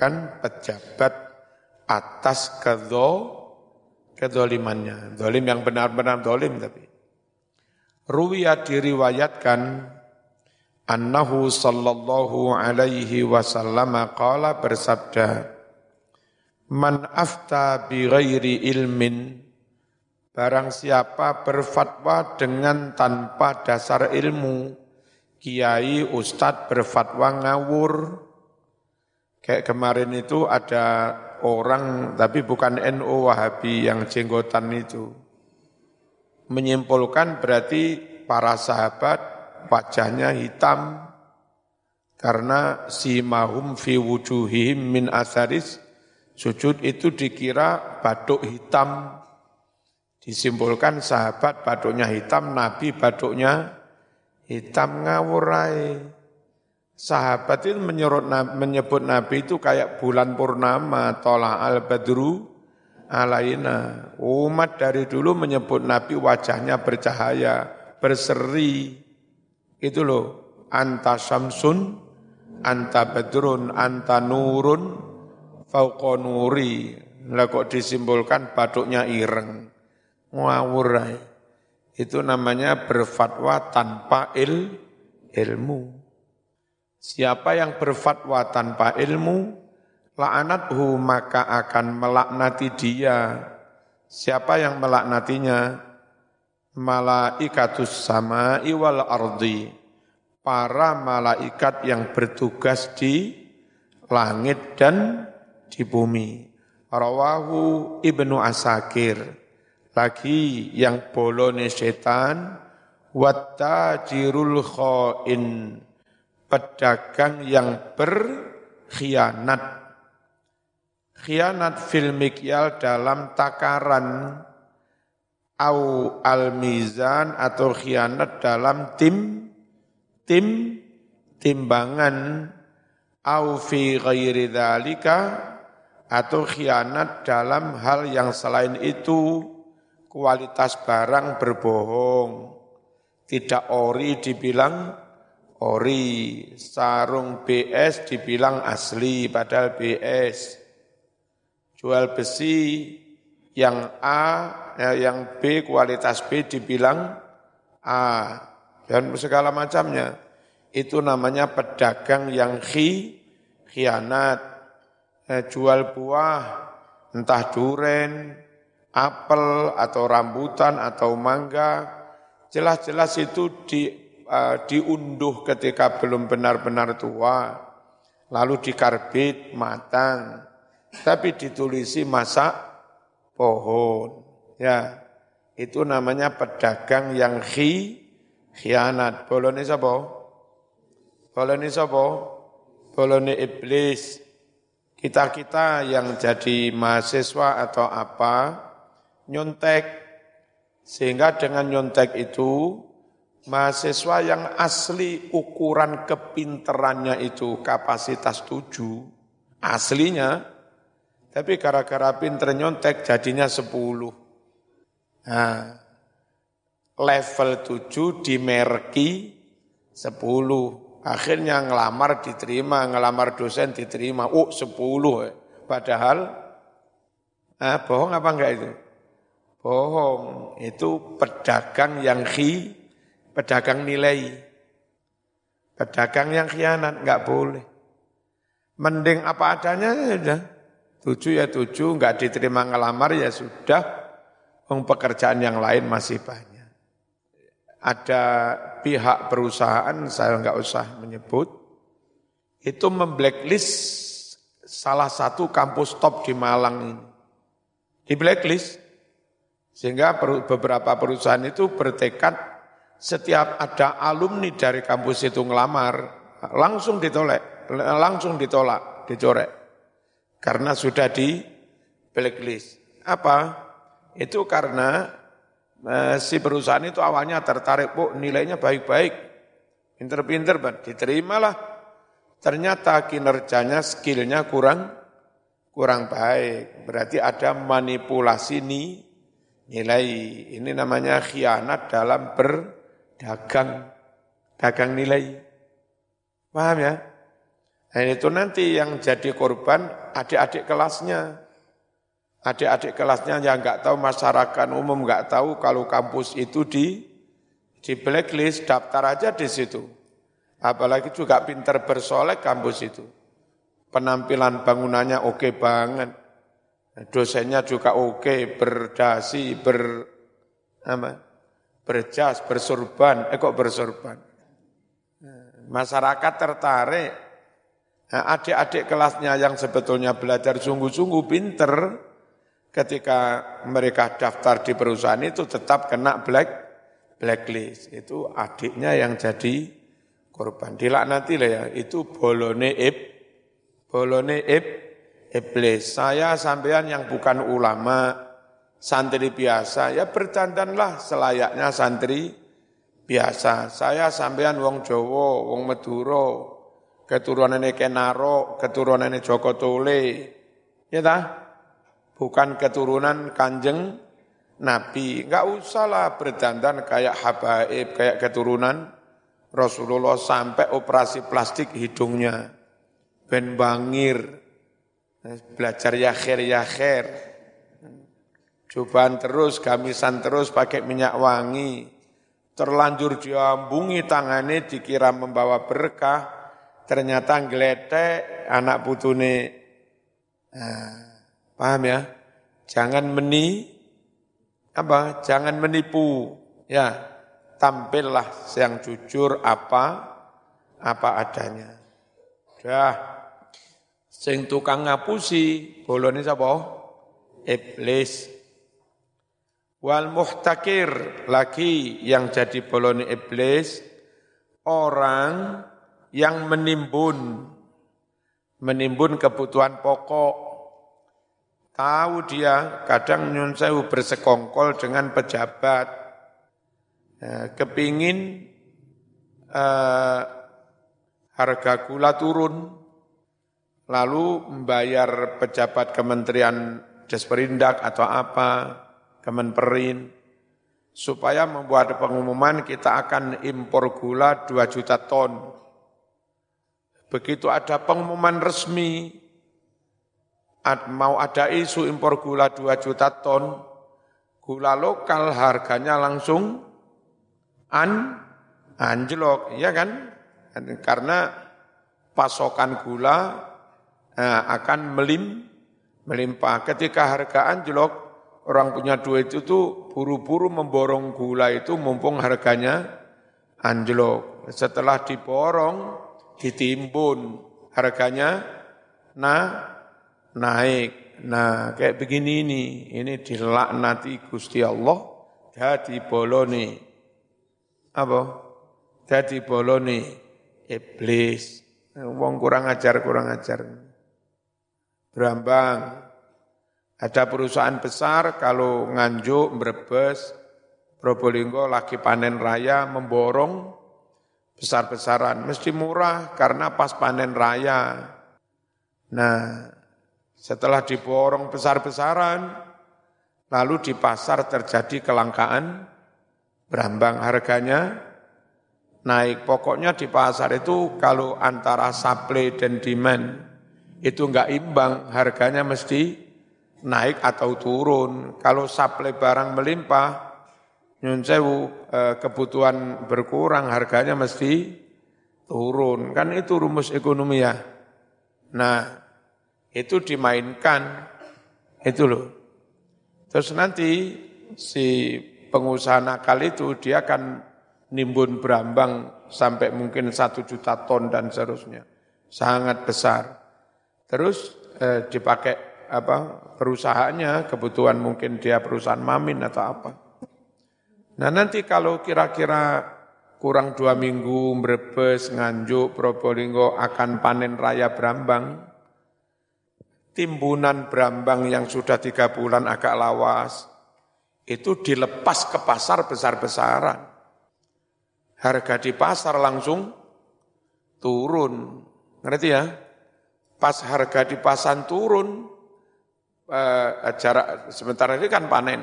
menegakkan pejabat atas kedo kedolimannya. Dolim yang benar-benar dolim tapi. Ruwiyat diriwayatkan annahu sallallahu alaihi wasallam qala bersabda man afta bi ghairi ilmin barang siapa berfatwa dengan tanpa dasar ilmu kiai ustadz berfatwa ngawur kayak kemarin itu ada orang tapi bukan NU Wahabi yang jenggotan itu. Menyimpulkan berarti para sahabat wajahnya hitam. Karena si mahum fi wujuhihim min asaris sujud itu dikira batuk hitam. Disimpulkan sahabat batuknya hitam nabi batuknya hitam ngawurai sahabat itu menyebut, menyebut nabi itu kayak bulan purnama tola al badru alaina umat dari dulu menyebut nabi wajahnya bercahaya berseri itu loh, anta samsun, anta badrun, anta nurun, fauqa nuri. Lah kok disimbolkan batuknya ireng. Ngawur Itu namanya berfatwa tanpa il, ilmu. Siapa yang berfatwa tanpa ilmu, la'anathu maka akan melaknati dia. Siapa yang melaknatinya? malaikatus sama iwal ardi para malaikat yang bertugas di langit dan di bumi rawahu ibnu asakir lagi yang bolone setan wattajirul khain pedagang yang berkhianat. Khianat fil mikyal dalam takaran au al-mizan atau khianat dalam tim tim timbangan. Au fi ghairi dzalika atau khianat dalam hal yang selain itu. Kualitas barang berbohong. Tidak ori dibilang ori sarung BS dibilang asli padahal BS jual besi yang A, ya, yang B, kualitas B dibilang A, dan segala macamnya. Itu namanya pedagang yang khi, khianat, ya, jual buah, entah duren, apel, atau rambutan, atau mangga, jelas-jelas itu di, uh, diunduh ketika belum benar-benar tua, lalu dikarbit, matang, tapi ditulisi masak, pohon. Ya, itu namanya pedagang yang khi, khianat. Bolone sapa? Bolone sapa? Bolone iblis. Kita-kita yang jadi mahasiswa atau apa, nyontek. Sehingga dengan nyontek itu, mahasiswa yang asli ukuran kepinterannya itu kapasitas tujuh, aslinya tapi gara-gara pinter nyontek jadinya sepuluh. Nah, level tujuh dimerki sepuluh. Akhirnya ngelamar diterima, ngelamar dosen diterima. Oh sepuluh. Padahal, ah, bohong apa enggak itu? Bohong. Itu pedagang yang khi, pedagang nilai. Pedagang yang khianat, enggak boleh. Mending apa adanya sudah. Tujuh ya tujuh, nggak diterima ngelamar ya sudah, Wong pekerjaan yang lain masih banyak. Ada pihak perusahaan, saya nggak usah menyebut, itu memblacklist salah satu kampus top di Malang ini. Di blacklist. Sehingga beberapa perusahaan itu bertekad setiap ada alumni dari kampus itu ngelamar, langsung ditolak, langsung ditolak, dicorek karena sudah di blacklist. Apa? Itu karena eh, si perusahaan itu awalnya tertarik, bu nilainya baik-baik, pinter-pinter, diterimalah. Ternyata kinerjanya, skillnya kurang kurang baik. Berarti ada manipulasi nih nilai. Ini namanya khianat dalam berdagang, dagang nilai. Paham ya? Nah itu nanti yang jadi korban adik-adik kelasnya. Adik-adik kelasnya yang nggak tahu masyarakat umum nggak tahu kalau kampus itu di di blacklist daftar aja di situ. Apalagi juga pinter bersolek kampus itu. Penampilan bangunannya oke banget. Dosennya juga oke, berdasi, ber apa? Berjas, bersurban, eh kok bersurban. Masyarakat tertarik. Nah, adik-adik kelasnya yang sebetulnya belajar sungguh-sungguh pinter, ketika mereka daftar di perusahaan itu tetap kena black blacklist. Itu adiknya yang jadi korban. Dilaknati lah ya, itu bolone ib, bolone ib, iblis. Saya sampean yang bukan ulama, santri biasa, ya berdandanlah selayaknya santri biasa. Saya sampean wong Jawa, wong Madura, keturunannya Kenaro, keturunannya Joko Tole. Ya ta? Bukan keturunan Kanjeng Nabi. Enggak usahlah berdandan kayak habaib, kayak keturunan Rasulullah sampai operasi plastik hidungnya. Ben bangir. Belajar ya khair ya khair. Cobaan terus, gamisan terus pakai minyak wangi terlanjur diambungi tangannya dikira membawa berkah, ternyata ngeletek anak putune. Nah, paham ya? Jangan meni apa? Jangan menipu. Ya, tampillah yang jujur apa apa adanya. Dah. Sing tukang ngapusi, bolone sapa? Iblis. Wal muhtakir lagi yang jadi boloni iblis orang yang menimbun menimbun kebutuhan pokok. Tahu dia kadang nyun sewu bersekongkol dengan pejabat. Ya, kepingin eh, harga gula turun lalu membayar pejabat kementerian Desperindak atau apa Kemenperin, supaya membuat pengumuman kita akan impor gula 2 juta ton. Begitu ada pengumuman resmi, mau ada isu impor gula 2 juta ton, gula lokal harganya langsung an anjlok, ya kan? Karena pasokan gula eh, akan melim, melimpah. Ketika harga anjlok, orang punya duit itu tuh buru-buru memborong gula itu mumpung harganya anjlok. Setelah diborong, ditimbun, harganya nah naik. Nah, kayak begini ini, ini dilaknati Gusti Allah, jadi boloni. Apa? Jadi boloni iblis. Wong kurang ajar, kurang ajar. Berambang, ada perusahaan besar kalau Nganjuk, Brebes, Probolinggo lagi panen raya memborong besar-besaran. Mesti murah karena pas panen raya. Nah, setelah diborong besar-besaran, lalu di pasar terjadi kelangkaan, berambang harganya, naik. Pokoknya di pasar itu kalau antara supply dan demand itu enggak imbang, harganya mesti naik atau turun. Kalau supply barang melimpah, nyun sewu, eh, kebutuhan berkurang, harganya mesti turun. Kan itu rumus ekonomi ya. Nah, itu dimainkan, itu loh. Terus nanti si pengusaha nakal itu dia akan nimbun berambang sampai mungkin satu juta ton dan seterusnya. Sangat besar. Terus eh, dipakai apa perusahaannya, kebutuhan mungkin dia perusahaan mamin atau apa. Nah nanti kalau kira-kira kurang dua minggu Brebes, Nganjuk, Probolinggo akan panen raya Brambang, timbunan Brambang yang sudah tiga bulan agak lawas, itu dilepas ke pasar besar-besaran. Harga di pasar langsung turun. Ngerti ya? Pas harga di pasar turun, eh, jarak sementara ini kan panen.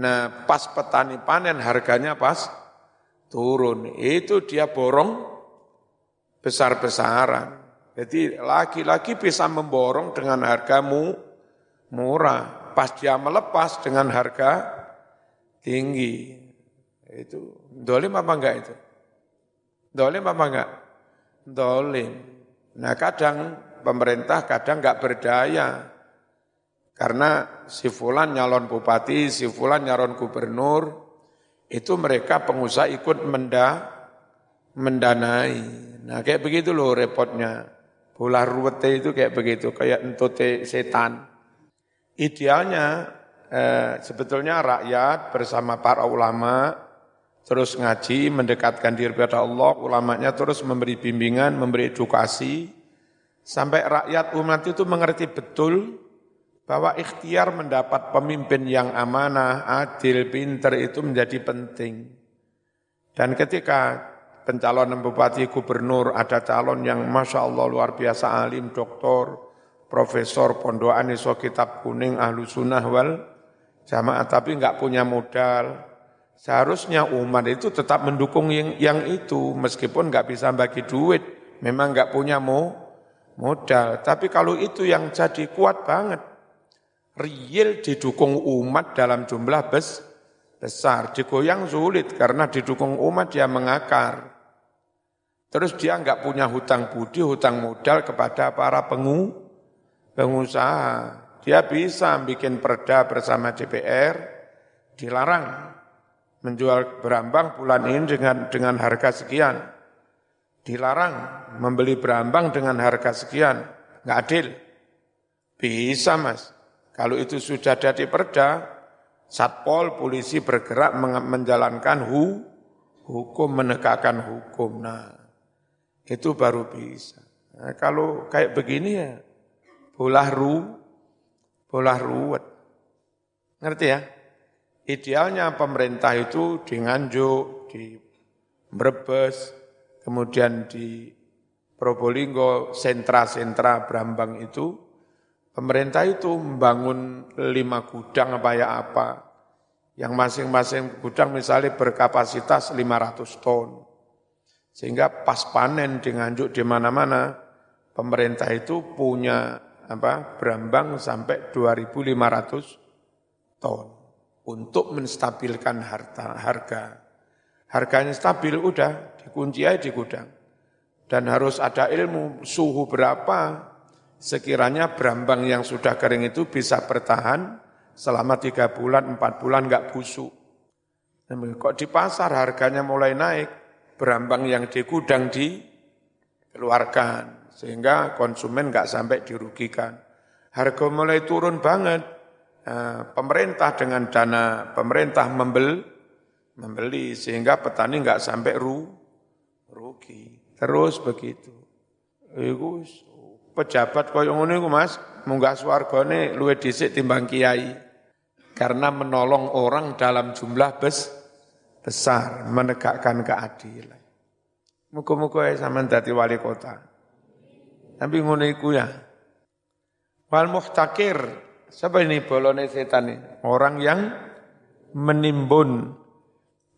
Nah, pas petani panen harganya pas turun. Itu dia borong besar-besaran. Jadi laki-laki bisa memborong dengan hargamu murah. Pas dia melepas dengan harga tinggi. Itu dolim apa enggak itu? Dolim apa enggak? Dolim. Nah kadang pemerintah kadang enggak berdaya. Karena si fulan nyalon bupati, si fulan nyalon gubernur, itu mereka pengusaha ikut menda, mendanai. Nah kayak begitu loh repotnya. Bola ruwet itu kayak begitu, kayak entute setan. Idealnya eh, sebetulnya rakyat bersama para ulama terus ngaji, mendekatkan diri kepada Allah, ulamanya terus memberi bimbingan, memberi edukasi, sampai rakyat umat itu mengerti betul bahwa ikhtiar mendapat pemimpin yang amanah, adil, pinter itu menjadi penting. Dan ketika pencalonan bupati, gubernur, ada calon yang Masya Allah luar biasa alim, doktor, profesor, pondokan iso kitab kuning, ahlu sunnah wal jamaah, tapi enggak punya modal. Seharusnya umat itu tetap mendukung yang, yang itu, meskipun enggak bisa bagi duit, memang enggak punya mo, modal. Tapi kalau itu yang jadi kuat banget, real didukung umat dalam jumlah bes, besar. Digoyang sulit karena didukung umat dia mengakar. Terus dia enggak punya hutang budi, hutang modal kepada para pengu, pengusaha. Dia bisa bikin perda bersama DPR, dilarang menjual berambang bulan ini dengan dengan harga sekian. Dilarang membeli berambang dengan harga sekian. Enggak adil. Bisa mas. Kalau itu sudah jadi perda, Satpol, polisi bergerak menjalankan hu, hukum, menegakkan hukum. Nah, itu baru bisa. Nah, kalau kayak begini ya, bolah ru, bolah ruwet. Ngerti ya? Idealnya pemerintah itu di Nganjuk, di Brebes, kemudian di Probolinggo, sentra-sentra Brambang itu, Pemerintah itu membangun lima gudang apa ya apa, yang masing-masing gudang misalnya berkapasitas 500 ton. Sehingga pas panen di Nganjuk di mana-mana, pemerintah itu punya apa berambang sampai 2.500 ton untuk menstabilkan harta harga. Harganya stabil udah dikunci aja di gudang. Dan harus ada ilmu suhu berapa, sekiranya berambang yang sudah kering itu bisa bertahan selama tiga bulan, empat bulan nggak busuk. Kok di pasar harganya mulai naik, berambang yang di gudang dikeluarkan, sehingga konsumen nggak sampai dirugikan. Harga mulai turun banget, nah, pemerintah dengan dana pemerintah membeli, membeli sehingga petani nggak sampai ru, rugi. Terus begitu. Itu pejabat kaya ngono iku Mas, munggah swargane luwih dhisik timbang kiai. Karena menolong orang dalam jumlah bes, besar, menegakkan keadilan. Muka-muka ya sama dadi wali kota. Tapi ngono iku ya. Wal muhtakir, siapa ini bolone setan ini? Orang yang menimbun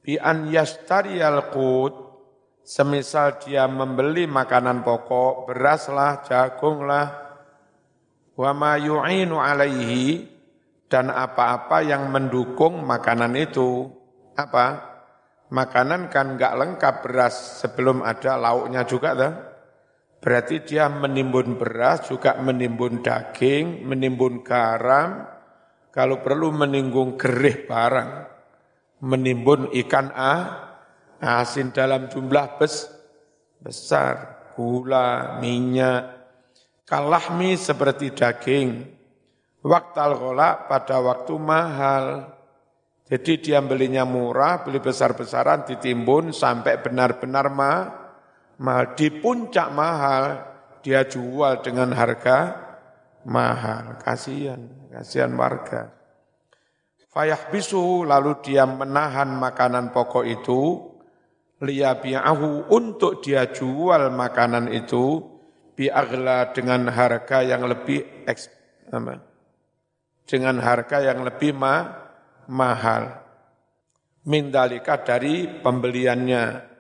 bi an yastariyal qut Semisal dia membeli makanan pokok, beras lah, jagung lah, wa ma yu'inu alaihi, dan apa-apa yang mendukung makanan itu. Apa? Makanan kan enggak lengkap beras sebelum ada lauknya juga dah. Berarti dia menimbun beras, juga menimbun daging, menimbun garam, kalau perlu meninggung gerih barang, menimbun ikan ah, asin dalam jumlah bes, besar, gula, minyak, kalahmi seperti daging, waktal gola pada waktu mahal. Jadi dia belinya murah, beli besar-besaran, ditimbun sampai benar-benar ma, mahal. Di puncak mahal, dia jual dengan harga mahal. Kasihan, kasihan warga. Fayah bisu lalu dia menahan makanan pokok itu, liyabi'ahu untuk dia jual makanan itu bi'agla dengan harga yang lebih apa, dengan harga yang lebih ma, mahal. Mindalika dari pembeliannya.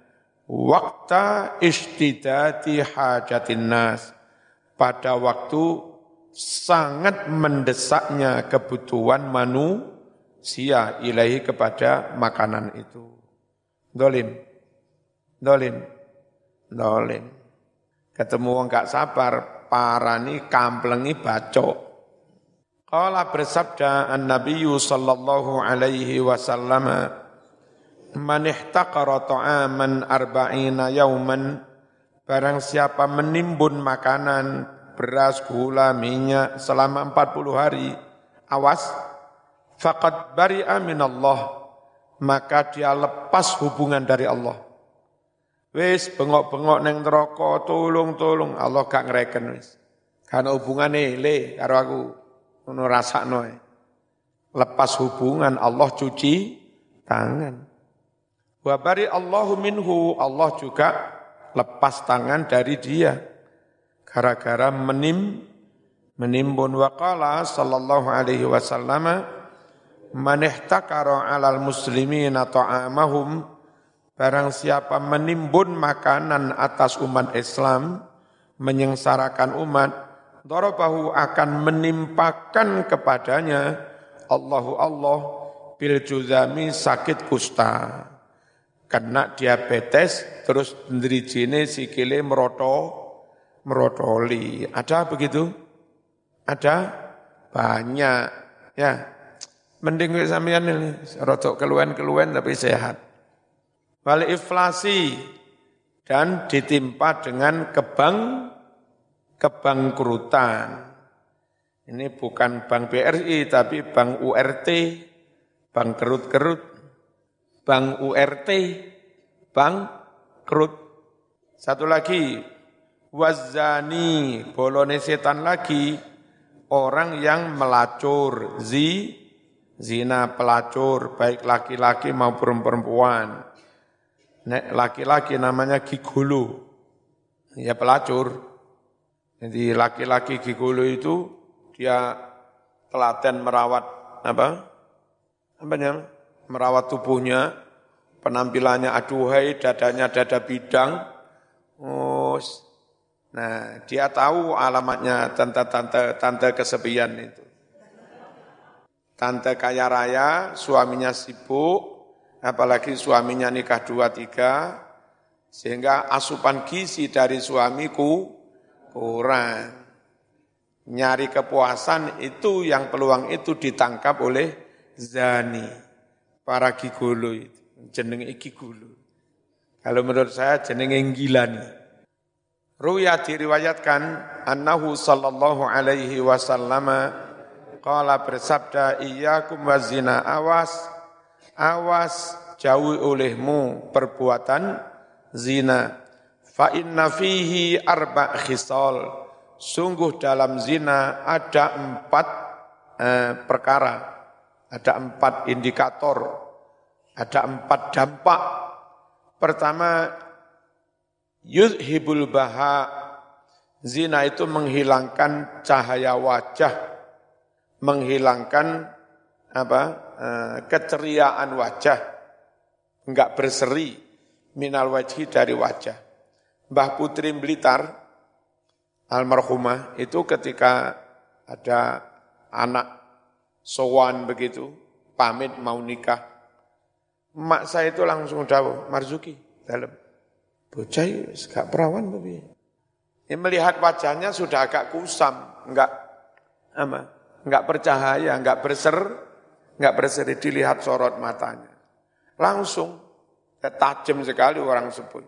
Wakta istidati hajatin nas. Pada waktu sangat mendesaknya kebutuhan manusia ilahi kepada makanan itu. Dolim, dolim, dolim. Ketemu orang gak sabar, parani kamplengi bacok. Qala bersabda an-nabiy sallallahu alaihi wasallam man ihtaqara ta'aman arba'ina yauman barang siapa menimbun makanan beras, gula, minyak selama 40 hari awas faqad bari'a minallah maka dia lepas hubungan dari Allah wis bengok-bengok neng neraka tolong-tolong Allah gak ngereken wis. Karena hubungane le karo aku. Ngono rasakno lepas hubungan Allah cuci tangan. Wa bari Allahu minhu Allah juga lepas tangan dari dia. Gara-gara menim menimbun waqala sallallahu alaihi wasallam man ihtakara 'alal muslimina ta'amahum barang siapa menimbun makanan atas umat Islam menyengsarakan umat darabahu akan menimpakan kepadanya Allahu Allah bil juzami sakit kusta. Kena diabetes terus nderijine sikile meroto merotoli. Ada begitu? Ada banyak ya. Mending sampean ini rotok keluhan-keluhan tapi sehat. Wal inflasi dan ditimpa dengan kebang kebangkrutan. Ini bukan bank BRI tapi bank URT, bank kerut-kerut, bank URT, bank kerut. Satu lagi, wazani, bolone setan lagi, orang yang melacur, zi, zina pelacur, baik laki-laki maupun perempuan. Nek laki-laki namanya gigulu, ya pelacur. Jadi laki-laki gigolo itu dia telaten merawat apa? Apa namanya? Merawat tubuhnya, penampilannya aduhai, dadanya dada bidang. Oh, nah, dia tahu alamatnya tante-tante tante kesepian itu. Tante kaya raya, suaminya sibuk, apalagi suaminya nikah dua tiga, sehingga asupan gizi dari suamiku kurang. Nyari kepuasan itu yang peluang itu ditangkap oleh zani. Para gigolo itu. Jenenge gigolo. Kalau menurut saya jenenge gilani. Ruya diriwayatkan annahu sallallahu alaihi wasallam qala bersabda iyyakum wazina awas awas jauhi olehmu perbuatan zina Fa inna fihi arba khisal. Sungguh dalam zina ada empat eh, perkara, ada empat indikator, ada empat dampak. Pertama, yudhibul baha. Zina itu menghilangkan cahaya wajah, menghilangkan apa eh, keceriaan wajah, enggak berseri minal wajhi dari wajah. Mbah Putri Blitar, almarhumah, itu ketika ada anak sowan begitu, pamit mau nikah. Mak saya itu langsung tahu, Marzuki, dalam. Bocah gak perawan babi. Ya, melihat wajahnya sudah agak kusam, enggak apa, enggak bercahaya, enggak berser, enggak berseri dilihat sorot matanya. Langsung tajam sekali orang sebut.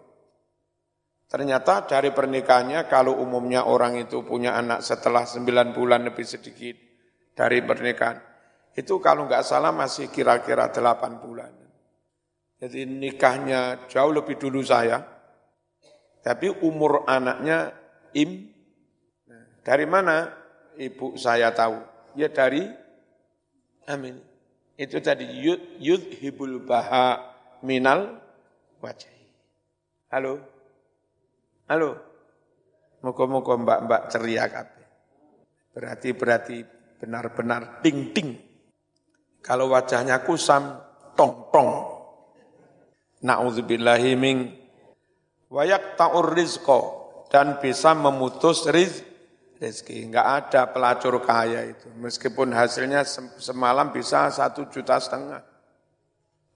Ternyata dari pernikahannya kalau umumnya orang itu punya anak setelah sembilan bulan lebih sedikit dari pernikahan, itu kalau nggak salah masih kira-kira delapan bulan. Jadi nikahnya jauh lebih dulu saya, tapi umur anaknya im. Nah, dari mana ibu saya tahu? Ya dari amin. Itu tadi yud, yudhibul baha minal wajah. Halo? Halo. Muka-muka mbak-mbak ceria kabeh. Berarti berarti benar-benar ting-ting. Kalau wajahnya kusam, tong-tong. Na'udzubillahi min wayak ta'ur rizqo dan bisa memutus riz, rezeki. Enggak ada pelacur kaya itu. Meskipun hasilnya semalam bisa satu juta setengah.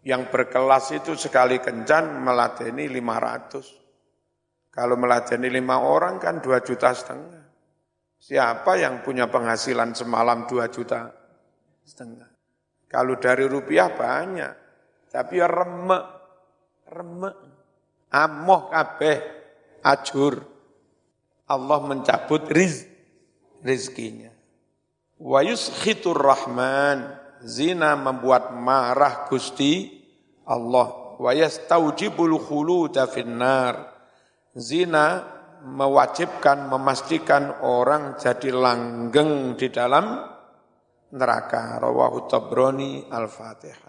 Yang berkelas itu sekali kencan meladeni lima ratus. Kalau meladeni lima orang kan dua juta setengah. Siapa yang punya penghasilan semalam dua juta setengah? Kalau dari rupiah banyak, tapi remek, remek, amoh kabeh, ajur. Allah mencabut riz, rizkinya. Wa yuskhitur rahman, zina membuat marah Gusti Allah. Wa yastaujibul khuluda finnar. Zina mewajibkan, memastikan orang jadi langgeng di dalam neraka. Rawahu Tabrani Al-Fatihah.